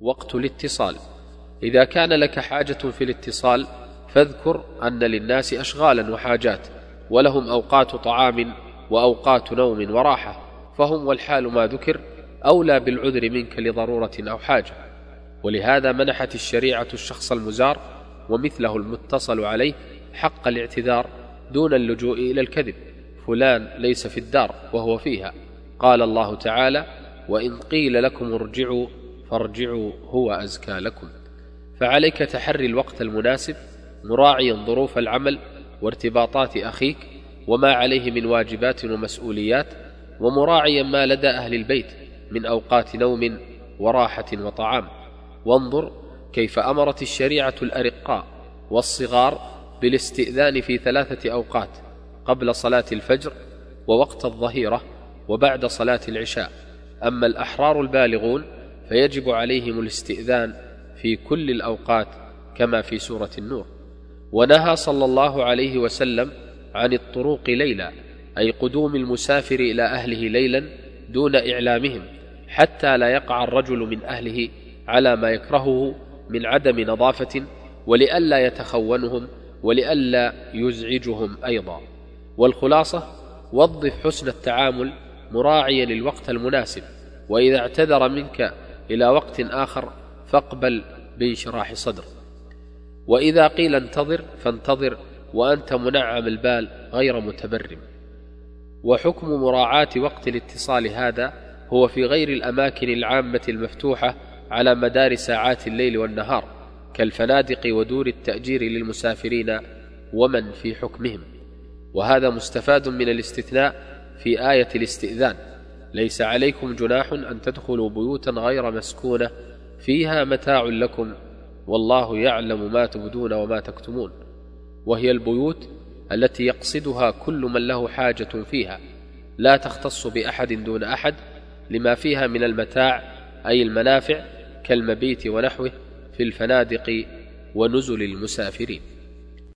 وقت الاتصال. إذا كان لك حاجة في الاتصال فاذكر أن للناس اشغالا وحاجات ولهم أوقات طعام وأوقات نوم وراحة فهم والحال ما ذكر أولى بالعذر منك لضرورة أو حاجة. ولهذا منحت الشريعة الشخص المزار ومثله المتصل عليه حق الاعتذار دون اللجوء إلى الكذب. فلان ليس في الدار وهو فيها. قال الله تعالى وإن قيل لكم ارجعوا فارجعوا هو أزكى لكم. فعليك تحري الوقت المناسب مراعيا ظروف العمل وارتباطات أخيك وما عليه من واجبات ومسؤوليات ومراعيا ما لدى أهل البيت من أوقات نوم وراحة وطعام. وانظر كيف أمرت الشريعة الأرقاء والصغار بالاستئذان في ثلاثة أوقات قبل صلاة الفجر ووقت الظهيرة وبعد صلاة العشاء. أما الأحرار البالغون فيجب عليهم الاستئذان في كل الأوقات كما في سورة النور. ونهى صلى الله عليه وسلم عن الطروق ليلا أي قدوم المسافر إلى أهله ليلا دون إعلامهم حتى لا يقع الرجل من أهله على ما يكرهه من عدم نظافة ولئلا يتخونهم ولئلا يزعجهم أيضا. والخلاصة وظف حسن التعامل مراعيا الوقت المناسب وإذا اعتذر منك إلى وقت آخر فاقبل بانشراح صدر. وإذا قيل انتظر فانتظر وأنت منعم البال غير متبرم. وحكم مراعاة وقت الاتصال هذا هو في غير الأماكن العامة المفتوحة على مدار ساعات الليل والنهار كالفنادق ودور التأجير للمسافرين ومن في حكمهم. وهذا مستفاد من الاستثناء في آية الاستئذان. ليس عليكم جناح أن تدخلوا بيوتا غير مسكونة فيها متاع لكم والله يعلم ما تبدون وما تكتمون. وهي البيوت التي يقصدها كل من له حاجة فيها. لا تختص بأحد دون أحد لما فيها من المتاع أي المنافع كالمبيت ونحوه في الفنادق ونزل المسافرين.